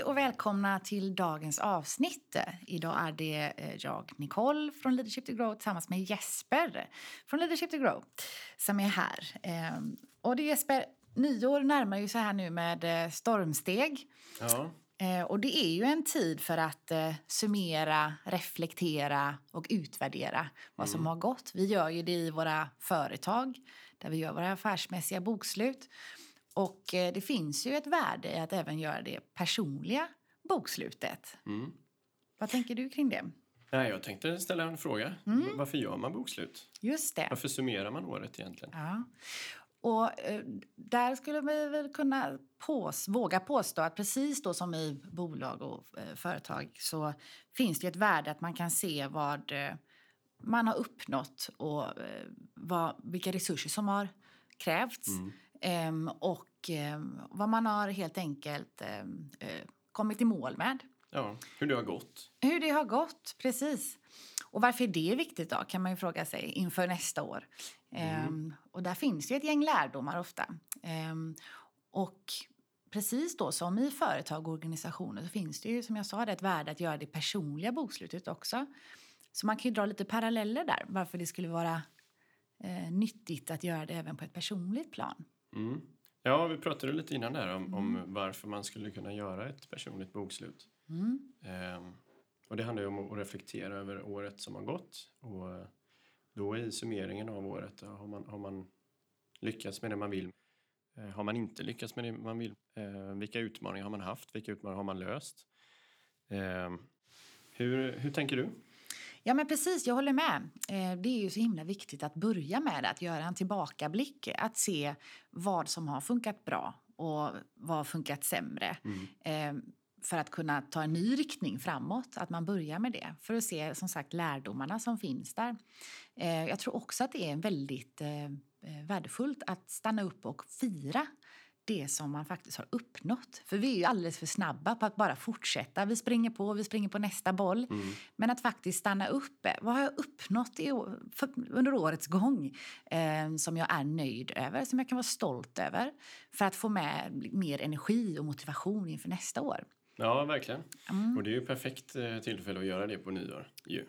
Hej och välkomna till dagens avsnitt. Idag är det eh, jag, Nicole från Leadership to Grow tillsammans med Jesper från Leadership to Grow som är här. Ehm, Och det Jesper, nyår närmar ju sig här nu med eh, stormsteg. Ja, Eh, Och det är ju en tid för att summera, reflektera och utvärdera vad som har gått. Vi gör ju det i våra företag där vi gör våra affärsmässiga bokslut. Och eh, det finns ju ett värde i att även göra det personliga bokslutet. Vad tänker du kring det? Nej, jag tänkte ställa en fråga. Mm. Varför gör man bokslut? Just det. Varför summerar man året egentligen? Ja. Och eh, där skulle vi väl kunna pås, våga påstå att precis då som i bolag och eh, företag så finns det ett värde att man kan se vad man har uppnått och vad, vilka resurser som har krävts Ehm, och ehm, vad man har helt enkelt ehm, eh, kommit i mål med. Ja, hur det har gått. Hur det har gått, precis. Och varför är det viktigt då, kan man ju fråga sig inför nästa år. Ehm, och där finns ju ett gäng lärdomar ofta. Ehm, och precis då som i företag och organisationer så finns det ju som jag sa det, ett värde att göra det personliga bokslutet också. Så man kan ju dra lite paralleller där, varför det skulle vara eh, nyttigt att göra det även på ett personligt plan. Mm. Ja, vi pratade lite innan där om, Mm. om varför man skulle kunna göra ett personligt bokslut. Mm. Ehm, och det handlar ju om att reflektera över året som har gått. Och då i summeringen av året, då har man, har man lyckats med det man vill? Eh, har man inte lyckats med det man vill? Eh, vilka utmaningar har man haft? Vilka utmaningar har man löst? Ehm, hur, hur tänker du? Ja, men precis. Jag håller med. Eh, Det är ju så himla viktigt att börja med att göra en tillbakablick. Att se vad som har funkat bra och vad har funkat sämre. Eh, För att kunna ta en ny riktning framåt. Att man börjar med det. För att se som sagt lärdomarna som finns där. Eh, Jag tror också att det är väldigt värdefullt att stanna upp och fira det som man faktiskt har uppnått. För vi är ju alldeles för snabba på att bara fortsätta. Vi springer på, vi springer på nästa boll. Men att faktiskt stanna upp. Vad har jag uppnått i, under årets gång eh, som jag är nöjd över, som jag kan vara stolt över för att få med mer energi och motivation inför nästa år. Ja, verkligen. Mm. Och det är ju perfekt eh, tillfälle att göra det på nyår. Ju.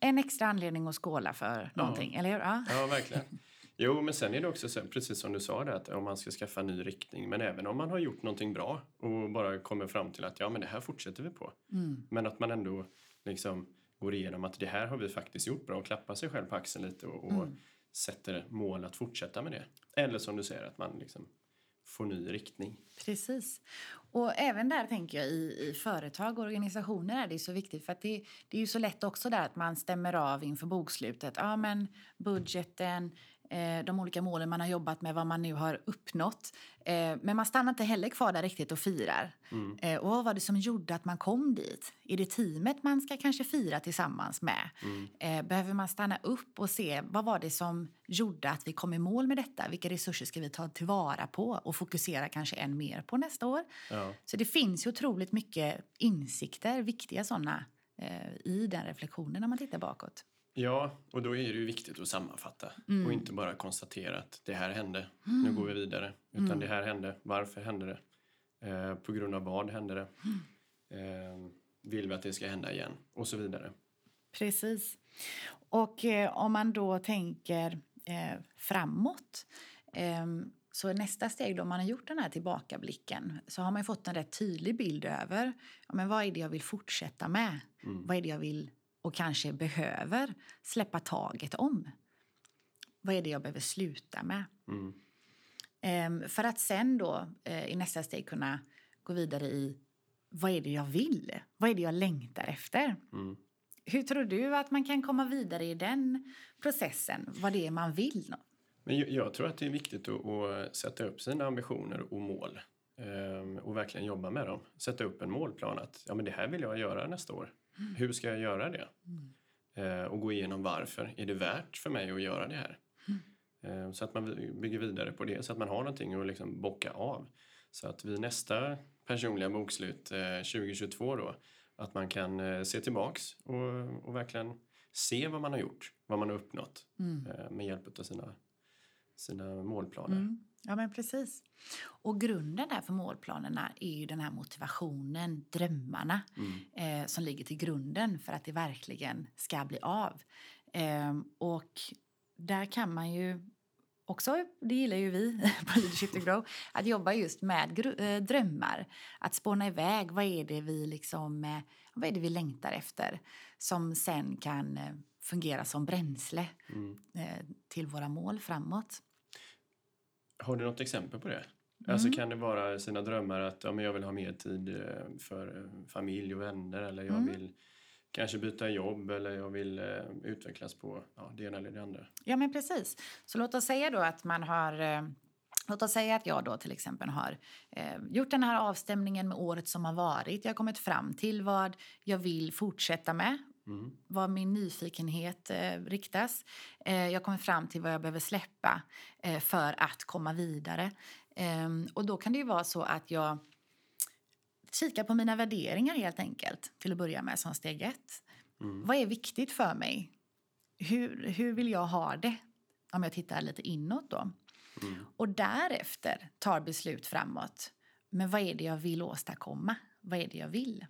En extra anledning att skåla för någonting, eller hur? Ja. Ja, verkligen. Jo, men sen är det också så, precis som du sa, det, att om man ska skaffa ny riktning, men även om man har gjort någonting bra och bara kommer fram till att ja, men det här fortsätter vi på. Men att man ändå liksom går igenom att det här har vi faktiskt gjort bra och klappar sig själv på axeln lite och, och sätter mål att fortsätta med det. Eller som du säger, att man liksom får ny riktning. Precis. Och även där tänker jag i, i företag och organisationer är det så viktigt för att det, det är ju så lätt också där att man stämmer av inför bokslutet. Ja men budgeten, de olika målen man har jobbat med, vad man nu har uppnått. Eh, men man stannar inte heller kvar där riktigt och firar. Eh, och vad var det som gjorde att man kom dit? Är det teamet man ska kanske fira tillsammans med? Eh, behöver man stanna upp och se vad var det som gjorde att vi kom i mål med detta? Vilka resurser ska vi ta tillvara på och fokusera kanske än mer på nästa år? Ja. Så det finns ju otroligt mycket insikter, viktiga sådana, eh, i den reflektionen när man tittar bakåt. Ja, och då är det ju viktigt att sammanfatta och inte bara konstatera att det här hände, nu går vi vidare. Utan det här hände, varför hände det? Eh, på grund av vad hände det? Eh, vill vi att det ska hända igen? Och så vidare. Precis. Och eh, om man då tänker eh, framåt eh, så är nästa steg då man har gjort den här tillbakablicken så har man ju fått en rätt tydlig bild över ja, men vad är det jag vill fortsätta med. Vad är det jag vill och kanske behöver släppa taget om. Vad är det jag behöver sluta med? Ehm, för att sen då eh, i nästa steg kunna gå vidare i vad är det jag vill? Vad är det jag längtar efter? Hur tror du att man kan komma vidare i den processen? Vad det är man vill? Men jag, tror att det är viktigt att, att sätta upp sina ambitioner och mål. eh, och verkligen jobba med dem. Sätta upp en målplan att ja, men det här vill jag göra nästa år. Hur ska jag göra det? Eh, och gå igenom varför. Är det värt för mig att göra det här? Eh, så att man bygger vidare på det så att man har någonting att liksom bocka av. Så att vid nästa personliga bokslut 2022 då, att man kan se tillbaks och, och verkligen se vad man har gjort, vad man har uppnått mm. med hjälp av sina, sina målplaner. Mm. Ja, men precis. Och grunden där för målplanerna är ju den här motivationen, drömmarna mm. eh, som ligger till grunden för att det verkligen ska bli av. Eh, och där kan man ju också, det gillar ju vi på Leadership to Grow, att jobba just med eh, drömmar. Att spåna iväg, vad är det vi liksom, eh, vad är det vi längtar efter? Som sen kan eh, fungera som bränsle mm. till våra mål framåt. Har du något exempel på det? Alltså, mm. Alltså kan det vara sina drömmar att ja, men jag vill ha mer tid eh, för eh, familj och vänner eller jag mm. vill kanske byta jobb eller jag vill eh, utvecklas på ja, det ena eller det andra. Ja men precis. Så låt oss säga då att man har eh, Låt oss säga att jag då till exempel har eh, gjort den här avstämningen med året som har varit. Jag har kommit fram till vad jag vill fortsätta med Mm. Var min nyfikenhet eh, riktas. Eh, jag kommer fram till vad jag behöver släppa eh, för att komma vidare. Ehm, och då kan det ju vara så att jag kikar på mina värderingar helt enkelt till att börja med som steg ett. Mm. Vad är viktigt för mig? Hur, hur vill jag ha det? Om jag tittar lite inåt då. Mm. Och därefter tar beslut framåt. Men vad är det jag vill åstadkomma? Vad är det jag vill?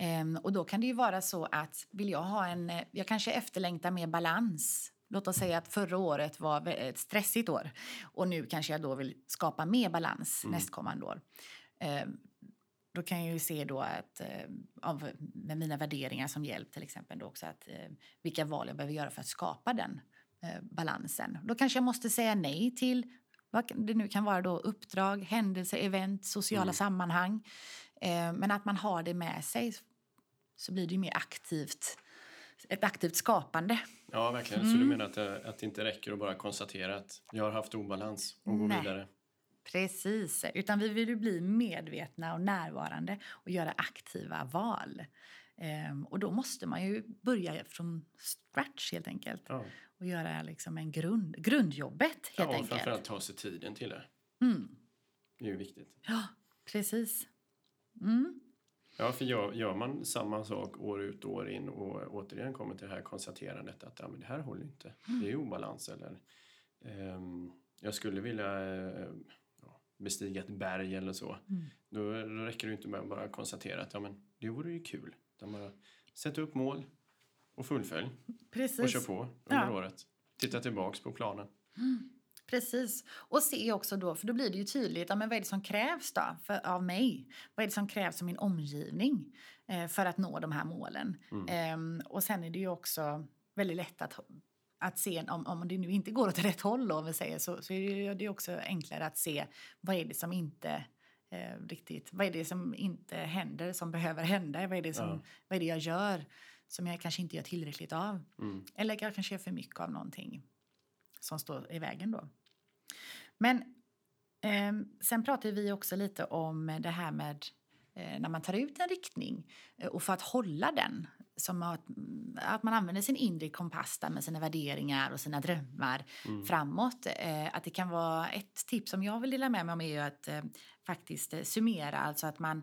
Um, och då kan det ju vara så att vill jag ha en, jag kanske efterlängtar mer balans. Låt oss säga att förra året var ett stressigt år och nu kanske jag då vill skapa mer balans mm. nästkommande år. Um, då kan jag ju se då att, uh, med mina värderingar som hjälp till exempel då också att uh, vilka val jag behöver göra för att skapa den balansen. Då kanske jag måste säga nej till vad det nu kan vara då uppdrag, händelser, event, sociala mm. sammanhang. Eh, men att man har det med sig så blir det ju mer aktivt, ett aktivt skapande. Ja, verkligen. Mm. Så du mm. menar att det, att det inte räcker att bara konstatera att jag har haft obalans och gå vidare? Precis, utan vi vill ju bli medvetna och närvarande och göra aktiva val. Ehm, och då måste man ju börja från scratch helt enkelt. Ja. Och göra liksom en grund, grundjobbet helt ja, och enkelt. framförallt ta sig tiden till det. Mm. Det är ju viktigt. Ja, precis. Mm. Ja, för gör, gör, man samma sak år ut och år in och återigen kommer till det här konstaterandet att ja, men det här håller inte, mm. det är obalans eller um, jag skulle vilja uh, bestiga ett berg eller så. Mm. Då, då räcker det inte med att bara konstatera att ja, men det vore ju kul. Utan bara sätta upp mål och fullfölj Precis. och kör på under ja. året. Titta tillbaks på planen. Mm. Precis. Och se också då, för då blir det ju tydligt, ja, men vad är det som krävs då för, av mig? Vad är det som krävs av min omgivning eh, för att nå de här målen? Mm. Eh, och sen är det ju också väldigt lätt att, att se, om, om det nu inte går åt rätt håll om vi säger, så, så är det också enklare att se vad är det som inte eh, riktigt, vad är det som inte händer, som behöver hända? Vad är det, som, ja. vad är det jag gör som jag kanske inte gör tillräckligt av? Mm. Eller jag kanske gör för mycket av någonting som står i vägen då. Men eh, sen pratar vi också lite om det här med eh, när man tar ut en riktning eh, och för att hålla den som att, att man använder sin inre kompass med sina värderingar och sina drömmar mm. framåt. Eh, att det kan vara ett tips som jag vill dela med mig om är att eh, faktiskt eh, summera, alltså att man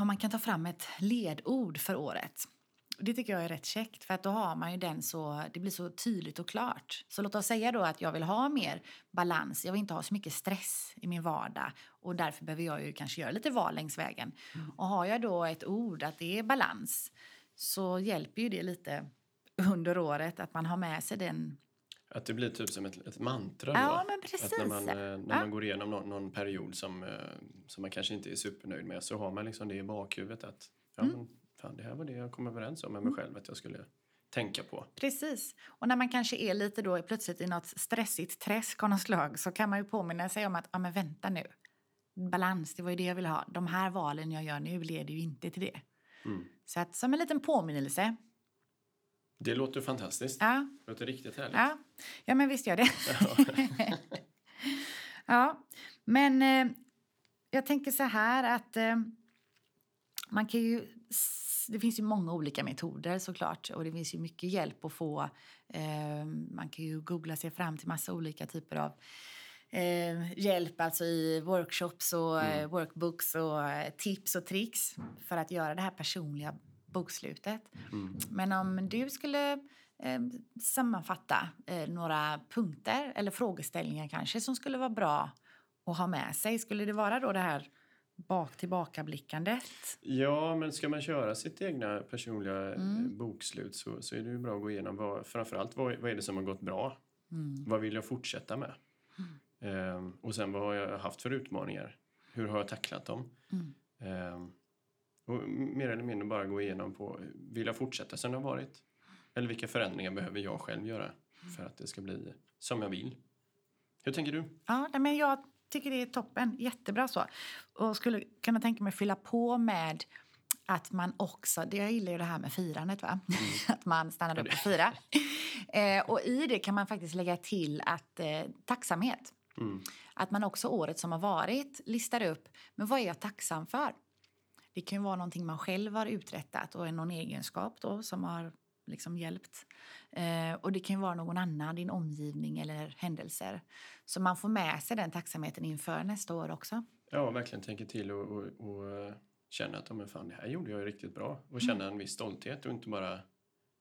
om man kan ta fram ett ledord för året. Det tycker jag är rätt käckt för att då har man ju den så, det blir så tydligt och klart. Så låt oss säga då att jag vill ha mer balans, jag vill inte ha så mycket stress i min vardag och därför behöver jag ju kanske göra lite val längs vägen. Mm. Och har jag då ett ord att det är balans så hjälper ju det lite under året att man har med sig den att det blir typ som ett, ett mantra ja, Men precis. Att när man, eh, när ja. man går igenom någon, någon, period som, eh, som man kanske inte är supernöjd med så har man liksom det i bakhuvudet att ja, mm. men fan, det här var det jag kom överens om med mig mm. själv att jag skulle tänka på. Precis. Och när man kanske är lite då plötsligt i något stressigt träsk av något slag så kan man ju påminna sig om att, ja men vänta nu. Balans, det var ju det jag ville ha. De här valen jag gör nu leder ju inte till det. Mm. Så att som en liten påminnelse. Det låter fantastiskt. Ja. Det låter riktigt härligt. Ja, ja men visst gör det. ja, men eh, jag tänker så här att eh, man kan ju det finns ju många olika metoder såklart och det finns ju mycket hjälp att få. Eh, man kan ju googla sig fram till massa olika typer av eh, hjälp alltså i workshops och mm. Eh, workbooks och eh, tips och tricks för att göra det här personliga bokslutet. Mm. Men om du skulle eh, sammanfatta eh, några punkter eller frågeställningar kanske som skulle vara bra att ha med sig, skulle det vara då det här bak tillbakablickandet? Ja, men ska man köra sitt egna personliga mm. bokslut så, så är det ju bra att gå igenom vad, framförallt vad, vad är det som har gått bra? Mm. Vad vill jag fortsätta med? Um, och sen vad har jag haft för utmaningar? Hur har jag tacklat dem? Mm. Um, och mer eller mindre bara gå igenom på, vill jag fortsätta som det har varit? Eller vilka förändringar behöver jag själv göra för att det ska bli som jag vill? Hur tänker du? Ja, men jag tycker det är toppen. Jättebra så. Och skulle kunna tänka mig fylla på med att man också, det jag gillar ju det här med firandet, va? Mm. att man stannar upp och firar. eh, och i det kan man faktiskt lägga till att eh, tacksamhet. Mm. Att man också året som har varit listar upp, men vad är jag tacksam för? Det kan ju vara någonting man själv har uträttat och någon egenskap då som har liksom hjälpt. Eh, och det kan ju vara någon annan, din omgivning eller händelser. Så man får med sig den tacksamheten inför nästa år också. Ja, verkligen tänka till och, och, och eh, känna att men fan, det här gjorde jag riktigt bra. Och känna mm. en viss stolthet och inte bara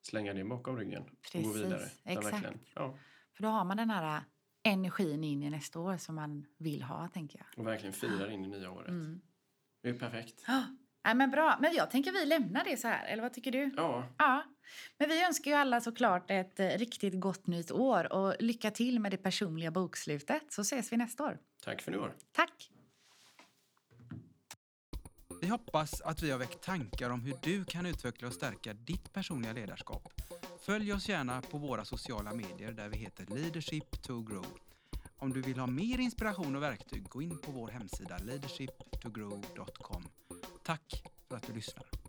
slänga det bakom ryggen Precis, och gå vidare. Exakt. Ja. För då har man den här energin in i nästa år som man vill ha, tänker jag. Och verkligen firar in i nya året. Mm. Det är perfekt. Ja, men bra. Men jag tänker vi lämnar det så här, eller vad tycker du? Ja. ja. Men vi önskar ju alla såklart ett eh, riktigt gott nytt år och lycka till med det personliga bokslutet så ses vi nästa år. Tack för nu år. Tack. Vi hoppas att vi har väckt tankar om hur du kan utveckla och stärka ditt personliga ledarskap. Följ oss gärna på våra sociala medier där vi heter Leadership to Grow. Om du vill ha mer inspiration och verktyg, gå in på vår hemsida leadershiptogrow.com. Tack för att du lyssnar.